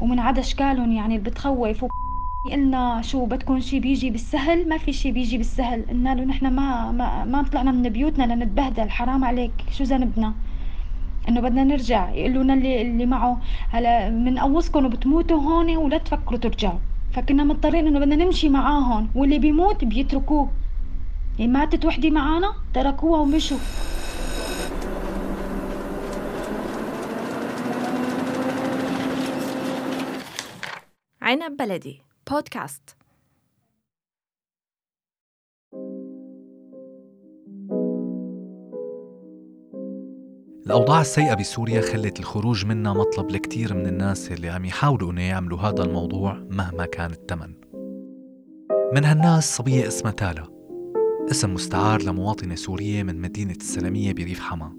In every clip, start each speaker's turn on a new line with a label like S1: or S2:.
S1: ومن عدا اشكالهم يعني اللي بتخوف قلنا شو بدكم شي بيجي بالسهل ما في شي بيجي بالسهل. قلنا له نحن ما ما ما طلعنا من بيوتنا لنتبهدل حرام عليك. شو ذنبنا؟ إنه بدنا نرجع. يقولوا لنا اللي اللي معه. هلا بنقوصكم وبتموتوا هون ولا تفكروا ترجعوا. فكنا مضطرين إنه بدنا نمشي معاهم. واللي بيموت بيتركوه. يعني ماتت وحدة معانا تركوها ومشوا.
S2: عنب بلدي. بودكاست.
S3: الأوضاع السيئة بسوريا خلت الخروج منها مطلب لكتير من الناس اللي عم يحاولوا إنه يعملوا هذا الموضوع مهما كان الثمن من هالناس صبية اسمها تالا. اسم مستعار لمواطنة سورية من مدينة السلمية بريف حما.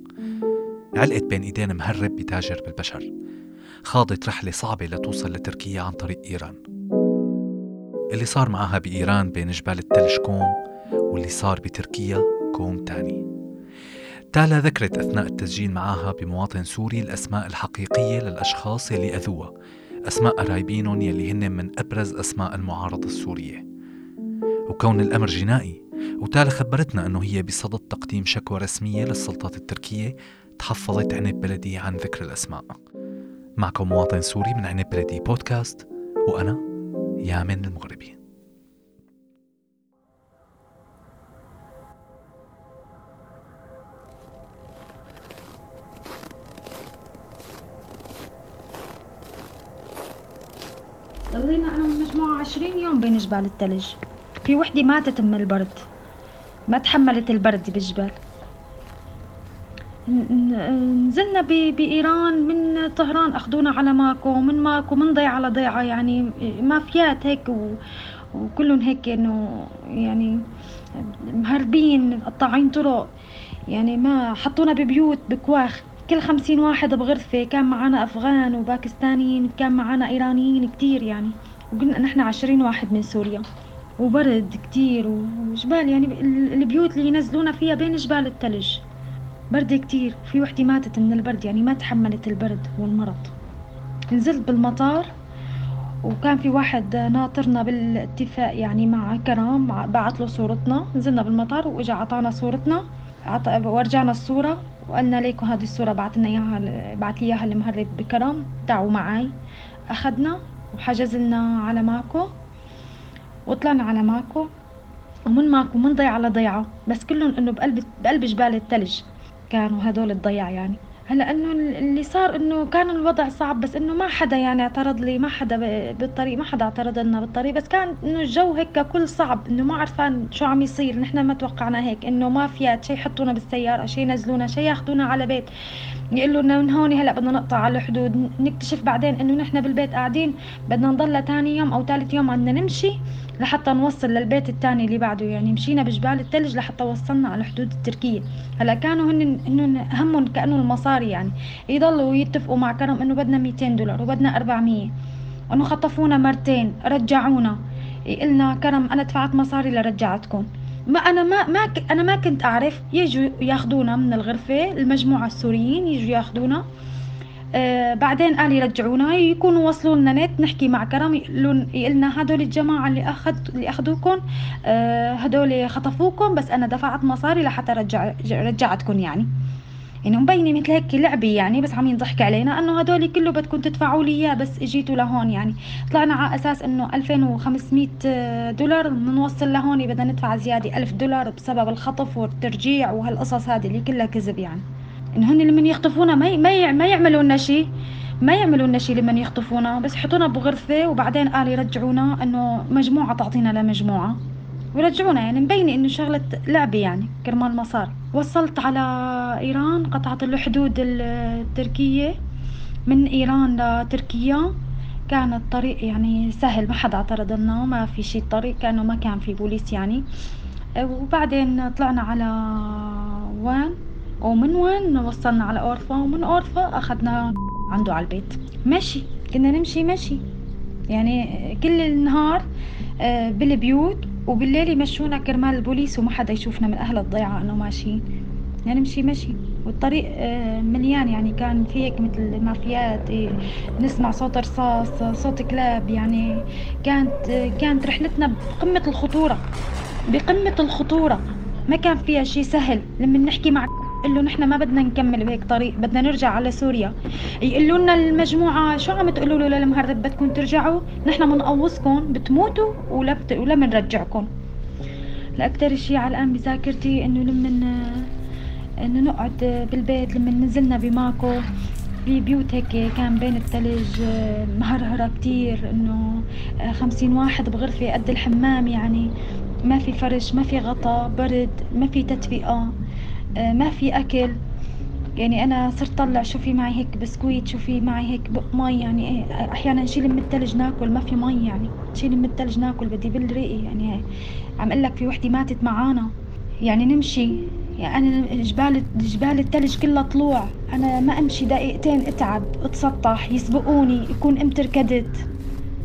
S3: علقت بين إيدين مهرب بتاجر بالبشر. خاضت رحلة صعبة لتوصل لتركيا عن طريق إيران. اللي صار معها بإيران بين جبال التلج كوم واللي صار بتركيا كوم تاني. تالا ذكرت أثناء التسجيل معها بمواطن سوري الأسماء الحقيقية للأشخاص يلي أذوها أسماء قرايبينهم يلي هن من أبرز أسماء المعارضة السورية. وكون الأمر جنائي وتالا خبرتنا أنه هي بصدد تقديم شكوى رسمية للسلطات التركية تحفظت عنب بلدي عن ذكر الأسماء. معكم مواطن سوري من عنب بلدي بودكاست وأنا يامن المغربي.
S1: ضلينا أنا والمجموعة عشرين يوم بين جبال الثلج في وحدة ماتت من البرد ما تحملت البرد بالجبال. نزلنا بإيران من طهران أخذونا على ماكو من ماكو من ضيعة على ضيعة يعني مافيات هيك و... وكلهم هيك إنه يعني مهربين قطاعين طرق يعني ما حطونا ببيوت بكواخ. كل خمسين واحد بغرفة كان معنا أفغان وباكستانيين كان معنا إيرانيين كتير يعني. وقلنا نحن عشرين واحد من سوريا. وبرد كتير وجبال يعني البيوت اللي ينزلونا فيها بين جبال الثلج برد كتير. في وحدة ماتت من البرد يعني ما تحملت البرد والمرض. نزلت بالمطار وكان في واحد ناطرنا بالاتفاق يعني مع كرام بعت له صورتنا. نزلنا بالمطار وإجا عطانا صورتنا. ورجعنا الصورة وقالنا ليكم هذه الصورة بعت لنا اياها بعت لي إياها المهرب بكرم تعوا معي أخذنا وحجز لنا على ماكو. وطلعنا على ماكو. ومن ماكو من ضيعة لضيعة. بس كلهم إنه بقلب بقلب جبال الثلج كانوا هدول الضيع يعني. هلا إنه اللي صار إنه كان الوضع صعب بس إنه ما حدا يعني اعترض لي ما حدا بالطريق ما حدا اعترض لنا بالطريق. بس كان إنه الجو هيك كل صعب إنه ما عرفان شو عم يصير. نحن ما توقعنا هيك إنه ما فيات شي يحطونا بالسيارة شي ينزلونا شي ياخذونا على بيت. يقولوا لنا من هون هلا بدنا نقطع على الحدود. نكتشف بعدين إنه نحن بالبيت قاعدين بدنا نضل ثاني يوم أو ثالث يوم عندنا نمشي. لحتى نوصل للبيت الثاني اللي بعده. يعني مشينا بجبال الثلج لحتى وصلنا على الحدود التركية. هلا كانوا هن انه همهم كأنه المصاري يعني. يضلوا يتفقوا مع كرم إنه بدنا 200 دولار وبدنا 400 إنه خطفونا مرتين رجعونا. قلنا كرم أنا دفعت مصاري لرجعتكم. ما أنا ما ما أنا ما كنت أعرف. يجوا ياخذونا من الغرفة المجموعة السوريين يجوا ياخذونا آه بعدين قال يرجعونا يكونوا وصلوا لنا نت نحكي مع كرم يقولون لنا هدول الجماعة اللي اخذ اللي اخذوكم آه هدول خطفوكم بس أنا دفعت مصاري لحتى رجع رجعتكم يعني. يعني مبينة مثل هيك لعبة يعني بس عم ينضحك علينا إنه هدول كله بدكم تدفعوا لي إياه بس اجيتوا لهون يعني. طلعنا على أساس إنه 2500 دولار بنوصل لهون بدنا ندفع زيادة 1000 دولار بسبب الخطف والترجيع وهالقصص هذه اللي كلها كذب يعني. انه هن لمن يخطفونا ما ما ما يعملوا لنا شيء ما يعملوا لنا شيء لمن يخطفونا. بس يحطونا بغرفة وبعدين قال يرجعونا إنه مجموعة تعطينا لمجموعة. ورجعونا يعني مبينة إنه شغلة لعبة يعني كرمال مصاري وصلت على إيران قطعت الحدود التركية. من إيران لتركيا. كان الطريق يعني سهل ما حدا اعترض لنا ما في شي طريق كأنه ما كان في بوليس يعني. وبعدين طلعنا على وين؟ ومن وين وصلنا على اورفا ومن اورفا أخذنا عنده على البيت. ماشي. كنا نمشي ماشي. يعني كل النهار آه، بالبيوت وبالليل يمشونا كرمال البوليس وما حدا يشوفنا من أهل الضيعة إنه ماشيين. يعني نمشي مشي. والطريق آه، مليان. يعني كان في هيك مثل مافيات إيه، نسمع صوت رصاص صوت كلاب. يعني كانت كانت رحلتنا بقمة الخطورة. بقمة الخطورة. ما كان فيها شيء سهل. لما نحكي مع قال له نحن ما بدنا نكمل بهيك طريق بدنا نرجع على سوريا. يقولوا لنا المجموعة شو عم تقولوا له للمهرب بدكم ترجعوا؟ نحن بنقوصكم بتموتوا ولا بت... ولا بنرجعكم لأكثر شيء على الآن بذاكرتي إنه لما إنه نقعد بالبيت لما نزلنا بماكو. ببيوت هيك كان بين الثلج مهرهرة كتير إنه خمسين واحد بغرفة قد الحمام يعني. ما في فرش ما في غطا برد ما في تدفئة ما في أكل. يعني أنا صرت طلع شو في معي هيك بسكويت شو في معي هيك مي يعني إيه، أحيانا نشيل من الثلج ناكل ما في مي يعني نشيل من الثلج ناكل بدي بل ريقي يعني عم أقول لك في وحدة ماتت معانا. يعني نمشي. يعني أنا جبال جبال الثلج كلها طلوع. أنا ما أمشي دقيقتين أتعب اتسطح يسبقوني يكون قمت ركضت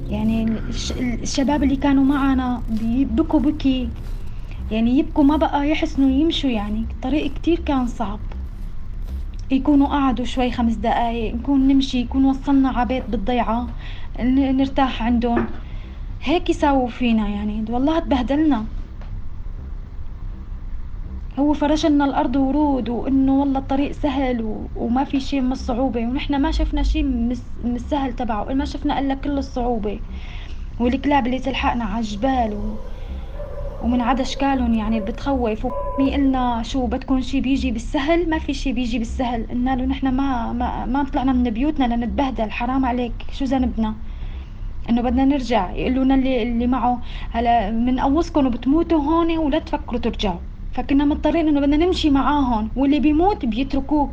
S1: يعني الشباب اللي كانوا معنا بكوا بكي. يعني يبكوا ما بقى يحسنوا يمشوا يعني. الطريق كتير كان صعب. يكونوا قعدوا شوي خمس دقايق نكون نمشي يكون وصلنا عبيت بالضيعة نرتاح عندهم. هيك يساووا فينا يعني. والله تبهدلنا. هو فرش لنا الأرض ورود وإنه والله الطريق سهل و... وما في شيء من الصعوبة. ونحن ما شفنا شيء من السهل تبعه ما شفنا إلا كل الصعوبة. والكلاب اللي تلحقنا على الجبال و... ومن عدا إشكالهم يعني بتخوف قلنا شو بدكم شي بيجي بالسهل ما في شي بيجي بالسهل. قلنا له نحن ما ما ما طلعنا من بيوتنا لنتبهدل حرام عليك. شو ذنبنا؟ إنه بدنا نرجع. يقولوا لنا اللي اللي معه. هلا بنقوصكم وبتموتوا هون ولا تفكروا ترجعوا. فكنا مضطرين إنه بدنا نمشي معاهم. واللي بيموت بيتركوه.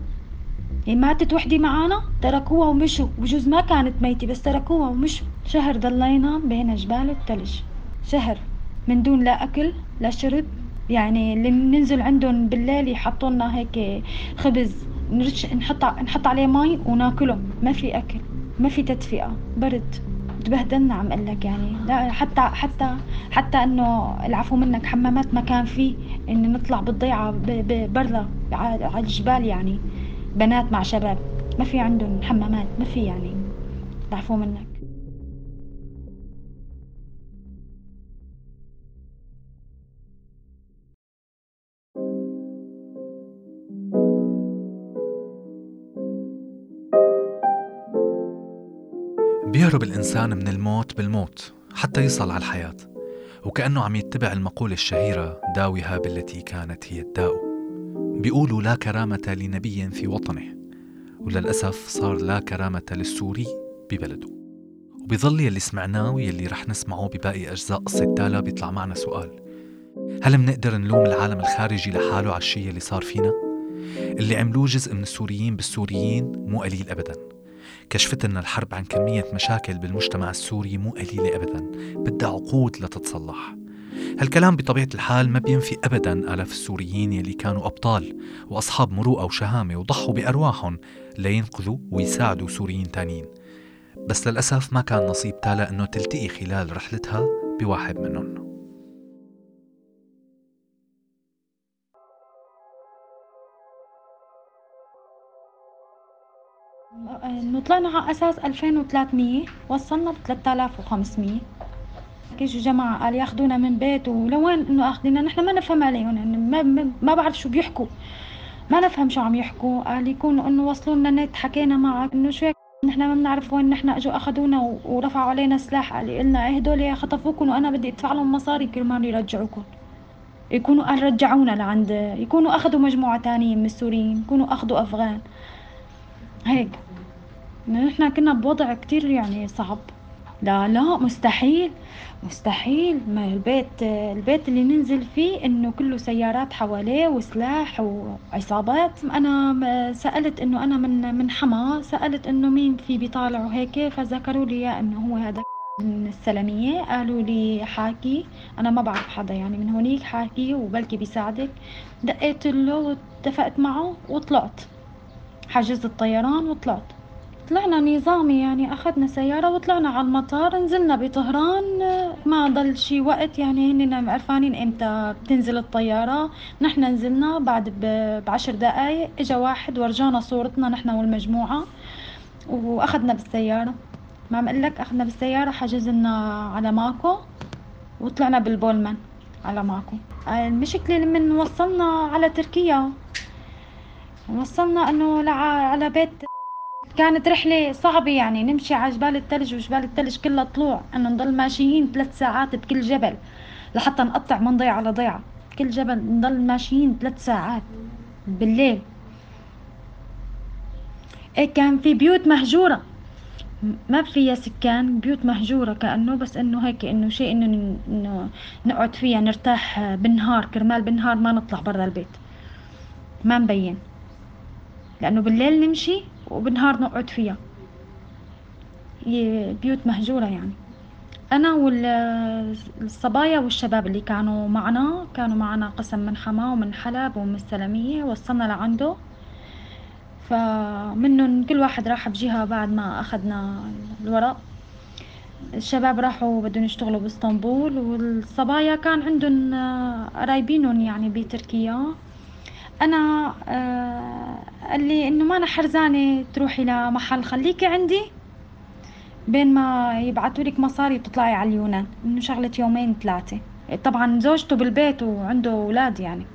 S1: يعني ماتت وحدة معانا تركوها ومشوا. بجوز ما كانت ميتة بس تركوها ومشوا. شهر ضلينا بين جبال الثلج شهر. من دون لا أكل لا شرب. يعني اللي بننزل عندهم بالليل يحطوا لنا هيك خبز نرش نحط نحط عليه مي وناكله. ما في أكل ما في تدفئة برد. تبهدلنا عم أقول لك يعني. لا حتى حتى حتى إنه العفو منك حمامات ما كان في انه نطلع بالضيعة برا على الجبال يعني. بنات مع شباب ما في عندهم حمامات ما في يعني. العفو منك.
S3: بيهرب الإنسان من الموت بالموت حتى يصل على الحياة وكأنه عم يتبع المقولة الشهيرة داوها بالتي كانت هي الداء. بيقولوا لا كرامة لنبي في وطنه وللأسف صار لا كرامة للسوري ببلده. وبيظل يلي سمعناه ويلي رح نسمعه بباقي أجزاء قصة تالا بيطلع معنا سؤال. هل منقدر نلوم العالم الخارجي لحاله على الشيء اللي صار فينا؟ اللي عملوه جزء من السوريين بالسوريين مو قليل أبداً. كشفت لنا الحرب عن كمية مشاكل بالمجتمع السوري مو قليلة أبدا. بدها عقود لتتصلح. هالكلام بطبيعة الحال ما بينفي أبدا آلاف السوريين يلي كانوا أبطال وأصحاب مروءة وشهامة وضحوا بأرواحهم لينقذوا ويساعدوا سوريين تانيين. بس للأسف ما كان نصيب تالا أنه تلتقي خلال رحلتها بواحد منهم.
S1: إنه طلعنا على أساس 2300 وصلنا ب 3500 اجوا جماعة قال ياخذونا من بيت ولوين إنه أخذنا؟ نحن ما نفهم عليهم يعني ما, ما بعرف شو بيحكوا. ما نفهم شو عم يحكوا. قال يكونوا إنه وصلوا لنا نت حكينا معك إنه شو نحن ما بنعرف وين نحن إجوا أخذونا ورفعوا علينا سلاح. قال قلنا إيه هدول خطفوكم وأنا بدي أدفع لهم مصاري كرمال يرجعوكم يكونوا قال رجعونا لعند يكونوا أخذوا مجموعة تانية من السوريين يكونوا أخذوا أفغان. هيك. نحن كنا بوضع كتير يعني صعب. لا لا مستحيل مستحيل. ما البيت البيت اللي ننزل فيه إنه كله سيارات حواليه وسلاح وعصابات. أنا سألت إنه أنا من من حما سألت إنه مين في بيطالع وهيك فذكروا لي إنه هو هذا من السلمية. قالوا لي حاكي. أنا ما بعرف حدا يعني من هونيك حاكي وبلكي بيساعدك. دقيت له واتفقت معه وطلعت. حجزت الطيران وطلعت. طلعنا نظامي يعني أخذنا سيارة وطلعنا على المطار نزلنا بطهران ما ضل شي وقت يعني هننا عرفانين إمتى بتنزل الطيارة. نحن نزلنا بعد بعشر دقايق إجا واحد ورجانا صورتنا نحن والمجموعة وأخذنا بالسيارة. ما عم لك أخذنا بالسيارة حجز لنا على ماكو وطلعنا بالبولمان على ماكو. المشكلة لما وصلنا على تركيا. وصلنا إنه على بيت كانت رحلة صعبة يعني نمشي على جبال الثلج وجبال الثلج كلها طلوع إنه نضل ماشيين ثلاث ساعات بكل جبل لحتى نقطع من ضيعة لضيعة. كل جبل نضل ماشيين ثلاث ساعات بالليل. إيه كان في بيوت مهجورة. ما فيها سكان بيوت مهجورة كأنه بس إنه هيك إنه شيء إنه إنه نقعد فيها نرتاح بالنهار كرمال بالنهار ما نطلع برا البيت. ما مبين. لأنه بالليل نمشي وبالنهار نقعد فيها. بيوت مهجورة يعني. أنا والصبايا والشباب اللي كانوا معنا كانوا معنا قسم من حما ومن حلب ومن السلمية وصلنا لعنده. فمنهم كل واحد راح بجهة بعد ما أخذنا الورق. الشباب راحوا بدهم يشتغلوا بإسطنبول والصبايا كان عندهم قرايبينهم يعني بتركيا. أنا آه قال لي إنه ما أنا حرزانة تروحي لمحل. خليكي عندي بين ما يبعثوا لك مصاري وتطلعي على اليونان. إنه شغلة يومين ثلاثة. طبعا زوجته بالبيت وعنده أولاد يعني.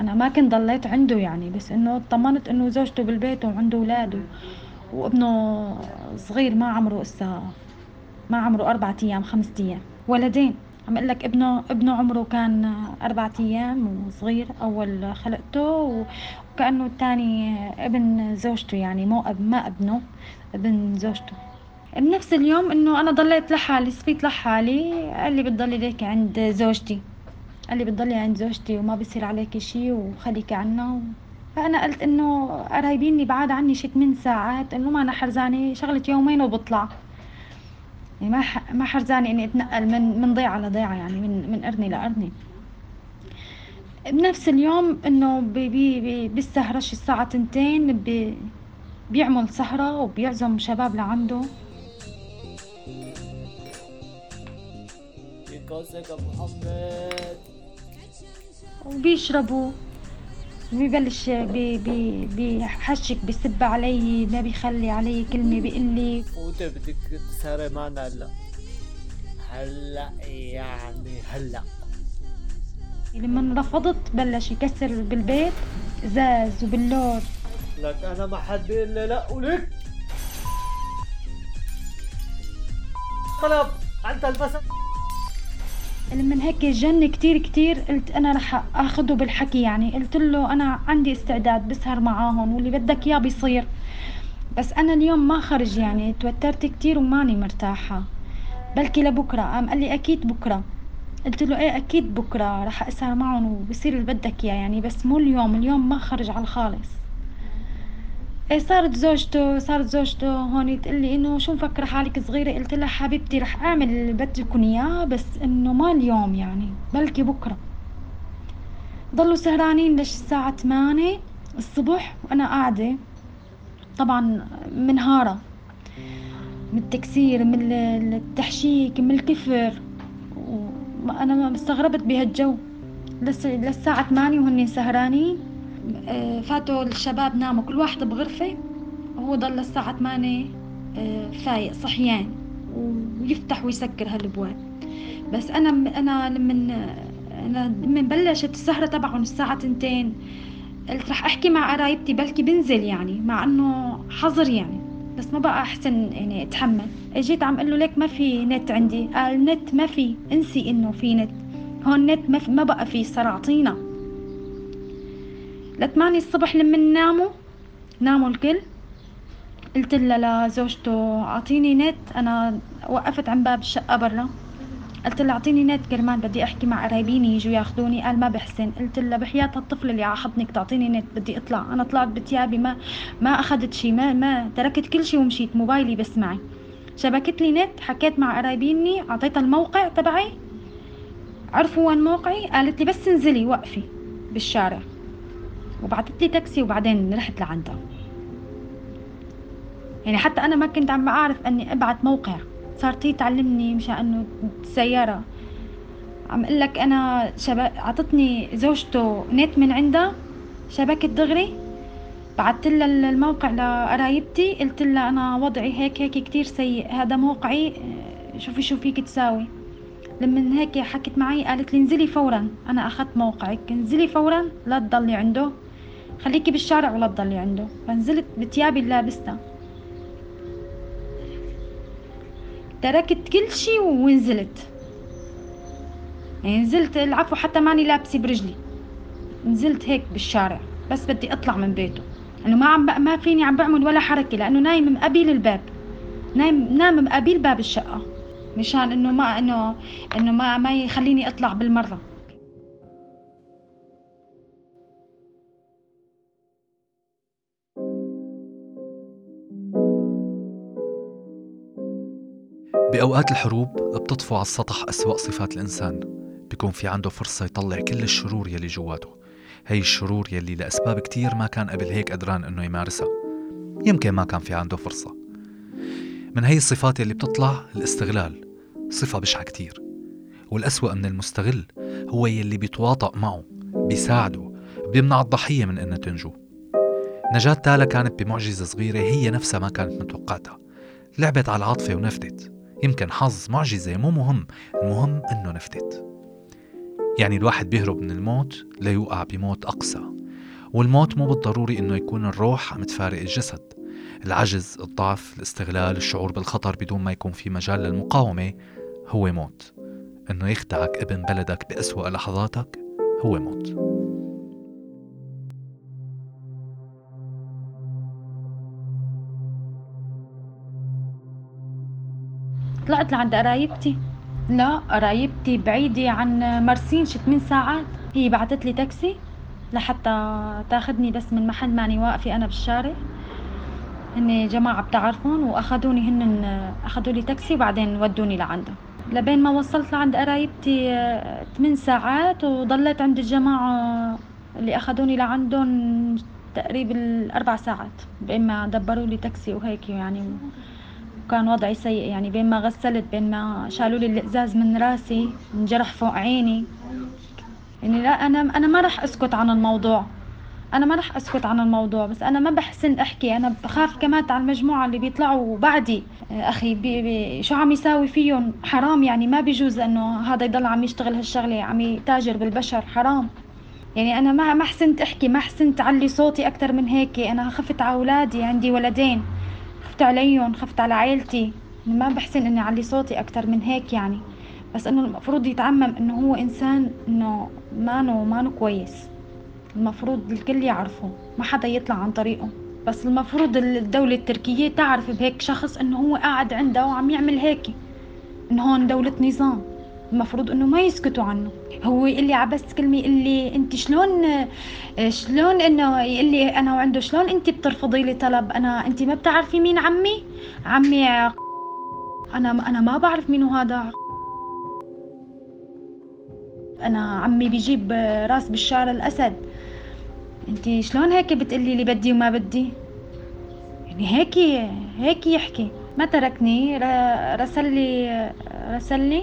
S1: أنا ما كنت ضليت عنده يعني بس إنه اطمنت إنه زوجته بالبيت وعنده أولاد وابنه صغير ما عمره إسا ما عمره أربعة أيام خمسة أيام. ولدين. عم أقول لك ابنه ابنه عمره كان أربعة أيام وصغير أول خلقته وكأنه الثاني ابن زوجته يعني مو أب ما ابنه ابن زوجته. بنفس اليوم إنه أنا ضليت لحالي صفيت لحالي قال لي بتضلي ليك عند زوجتي. قال لي بتضلي عند زوجتي وما بصير عليك شيء وخليكي عنا. و... فأنا قلت إنه قرايبيني بعاد عني شي 8 ساعات إنه ما أنا حرزانة شغلة يومين وبطلع. يعني ما ما حرزاني إني أتنقل من من ضيعة لضيعة يعني من من قرنة لقرنة بنفس اليوم إنه بي بي بالسهرة شي الساعة تنتين بي بيعمل سهرة وبيعزم شباب لعنده. وبيشربوا. ببلش بي بي بيحشك بسب علي ما بيخلي علي كلمة بيقلي.
S4: وانت بدك تسهري معنا هلا؟ هلا يعني هلا.
S1: لما رفضت بلش يكسر بالبيت ازاز وباللور
S4: لك أنا ما حد الا لا ولك. طلب أنت البس.
S1: لما هيك جن كتير كتير. قلت أنا رح أخده بالحكي يعني. قلت له أنا عندي استعداد بسهر معاهم واللي بدك إياه بيصير. بس أنا اليوم ما خرج يعني. توترت كتير وماني مرتاحة. بلكي لبكرة. قام قال لي أكيد بكرة. قلت له إيه أكيد بكرة. رح أسهر معهم وبصير اللي بدك إياه يعني. بس مو اليوم. اليوم ما خرج على الخالص. إيه صارت زوجته صارت زوجته هون تقول لي إنه شو مفكرة حالك صغيرة؟ قلت لها حبيبتي رح أعمل اللي بدكم إياه بس إنه ما اليوم يعني بلكي بكرة. ضلوا سهرانين لش الساعة 8 الصبح وأنا قاعدة طبعا منهارة من التكسير من التحشيك من الكفر. وأنا استغربت بهالجو. للساعة 8 وهن سهرانين. فاتوا الشباب ناموا كل واحد بغرفة وهو ضل الساعة 8 آه، فايق صحيان ويفتح ويسكر هالبواب بس أنا أنا لما أنا من بلشت السهرة تبعهم الساعة تنتين. قلت رح أحكي مع قرايبتي بلكي بنزل يعني مع إنه حظر يعني. بس ما بقى أحسن يعني أتحمل. إجيت عم أقول له ليك ما في نت عندي. قال نت ما في إنسي إنه في نت. هون نت ما, ما بقى في صار أعطينا. لثمانية الصبح لما ناموا ناموا الكل. قلت لها لزوجته أعطيني نت أنا وقفت عن باب الشقة برا. قلت لها أعطيني نت كرمان بدي أحكي مع قرايبيني يجوا ياخذوني قال ما بحسن. قلت لها بحياة الطفل اللي على حضنك تعطيني نت بدي أطلع. أنا طلعت بتيابي ما ما أخذت شي ما ما تركت كل شي ومشيت. موبايلي بس معي. شبكت لي نت حكيت مع قرايبيني أعطيتها الموقع تبعي. عرفوا وين موقعي؟ قالت لي بس انزلي وقفي بالشارع. وبعثت لي تاكسي وبعدين رحت لعندها. يعني حتى أنا ما كنت عم أعرف أني أبعت موقع. صارت هي تعلمني مشان إنه السيارة. عم أقول لك أنا شبك عطتني زوجته نت من عندها شبكة دغري. بعثت لها الموقع لقرايبتي. قلت لها أنا وضعي هيك هيك كتير سيء. هذا موقعي شوفي شو فيك تساوي. لما هيك حكت معي قالت لي انزلي فورا. أنا أخذت موقعك انزلي فورا لا تضلي عنده. خليكي بالشارع ولا تضلي عنده. فنزلت بتيابي اللي لابستها تركت كل شي ونزلت. يعني نزلت العفو حتى ماني لابسه برجلي. نزلت هيك بالشارع. بس بدي اطلع من بيته. انه ما عم ما فيني عم بعمل ولا حركة لأنه نايم مقابل الباب. نايم نام مقابل باب الشقة. مشان إنه ما انه إنه ما ما يخليني أطلع بالمرة.
S3: بأوقات الحروب بتطفو على السطح أسوأ صفات الإنسان. بيكون في عنده فرصة يطلع كل الشرور يلي جواته. هي الشرور يلي لأسباب كتير ما كان قبل هيك قدران إنه يمارسها. يمكن ما كان في عنده فرصة. من هي الصفات يلي بتطلع؟ الاستغلال. صفة بشعة كتير. والأسوأ من المستغل هو يلي بيتواطأ معه بيساعده بيمنع الضحية من إنها تنجو. نجاة تالا كانت بمعجزة صغيرة هي نفسها ما كانت متوقعتها. لعبت على العاطفة ونفتت يمكن حظ معجزة مو مهم المهم إنه نفتت. يعني الواحد بيهرب من الموت ليوقع بموت أقسى والموت مو بالضروري إنه يكون الروح عم تفارق الجسد. العجز، الضعف، الاستغلال، الشعور بالخطر بدون ما يكون في مجال للمقاومة هو موت. إنه يخدعك ابن بلدك بأسوأ لحظاتك هو موت.
S1: طلعت لعند قرايبتي. لا قرايبتي بعيدة عن مرسين شي 8 ساعات. هي بعتت لي تاكسي لحتى تاخدني بس من محل ماني واقفة أنا بالشارع. هن جماعة بتعرفون وأخذوني هن أخذوا لي تاكسي وبعدين ودوني لعندها لبين ما وصلت لعند قرايبتي 8 ساعات وضليت عند الجماعة اللي أخذوني لعندهم تقريبا أربع ساعات. بين ما دبروا لي تاكسي وهيك يعني. وكان وضعي سيء يعني بين ما غسلت بين ما شالوا لي الإزاز من راسي انجرح فوق عيني. يعني لا أنا أنا ما راح أسكت عن الموضوع. أنا ما راح أسكت عن الموضوع بس أنا ما بحسن أحكي. أنا بخاف كمان على المجموعة اللي بيطلعوا بعدي. أخي بي بي شو عم يساوي فيهم؟ حرام يعني ما بيجوز إنه هذا يضل عم يشتغل هالشغلة عم يتاجر بالبشر. حرام. يعني أنا ما ما حسنت أحكي ما حسنت علي صوتي أكثر من هيك. أنا خفت على أولادي عندي ولدين. خفت عليهم خفت على عيلتي. ما بحسن إني أعلي صوتي أكثر من هيك يعني. بس إنه المفروض يتعمم إنه هو إنسان إنه مانو مانو كويس. المفروض الكل يعرفه ما حدا يطلع عن طريقه. بس المفروض الدولة التركية تعرف بهيك شخص إنه هو قاعد عندها وعم يعمل هيك. إنه هون دولة نظام. المفروض إنه ما يسكتوا عنه. هو يقول لي عبس كلمة يقول لي أنت شلون شلون إنه يقول لي أنا وعنده شلون أنت بترفضي لي طلب؟ أنا أنت ما بتعرفي مين عمي؟ عمي أنا أنا ما بعرف مين هذا. أنا عمي بيجيب راس بالشعر الأسد. أنت شلون هيك بتقولي لي بدي وما بدي؟ يعني هيك هيك يحكي. ما تركني رسل لي رسل لي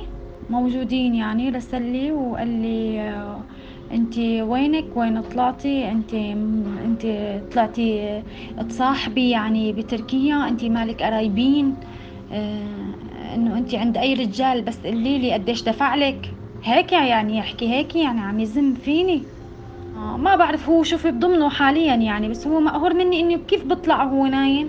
S1: موجودين يعني. رسل لي وقال لي انت وينك؟ وين طلعتي؟ انت انت طلعتي تصاحبي يعني بتركيا؟ انت مالك قرايبين؟ آه انه انت عند اي رجال؟ بس قولي لي قديش دفع لك؟ هيك يعني يحكي هيك يعني عم يزم فيني. آه ما بعرف هو شو في بضمنه حاليا يعني بس هو مقهور مني إنه كيف بطلع وهو نايم؟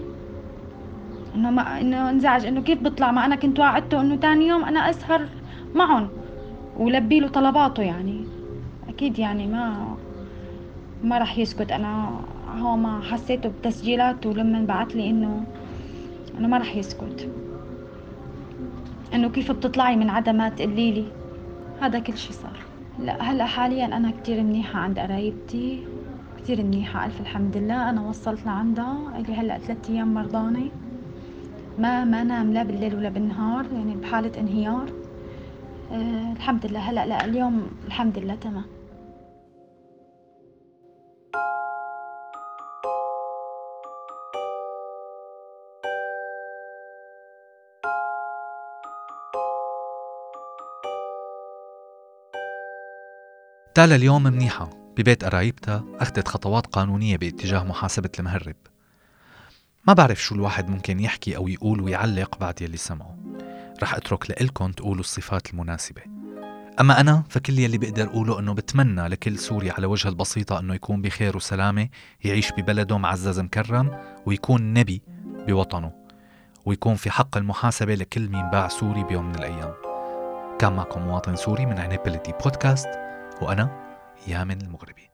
S1: إنه ما إنه انزعج إنه كيف بطلع؟ ما أنا كنت وعدته إنه تاني يوم أنا أسهر معهم ولبي له طلباته يعني. أكيد يعني ما ما راح يسكت. أنا هو ما حسيته بتسجيلاته لما بعت لي إنه إنه ما راح يسكت. إنه كيف بتطلعي من عدم تقولي لي؟ هذا كل شي صار. لا هلأ حاليا أنا كتير منيحة عند قرايبتي كتير منيحة ألف الحمد لله. أنا وصلت لعندها لي هلأ ثلاث أيام مرضانة. ما ما نام لا بالليل ولا بالنهار يعني بحالة انهيار. آه، الحمد لله. هلا لا اليوم الحمد لله تمام.
S3: تالا اليوم منيحة. ببيت قرايبتها أخذت خطوات قانونية باتجاه محاسبة المهرب. ما بعرف شو الواحد ممكن يحكي أو يقول ويعلق بعد يلي سمعه. رح أترك لإلكن تقولوا الصفات المناسبة. أما أنا فكل يلي بقدر أقوله أنه بتمنى لكل سوري على وجه البسيطة أنه يكون بخير وسلامة يعيش ببلده معزز مكرم ويكون نبيل بوطنه ويكون في حق المحاسبة لكل مين باع سوري بيوم من الأيام. كان معكم مواطن سوري من عنب بلدي بودكاست وأنا يامن المغربي.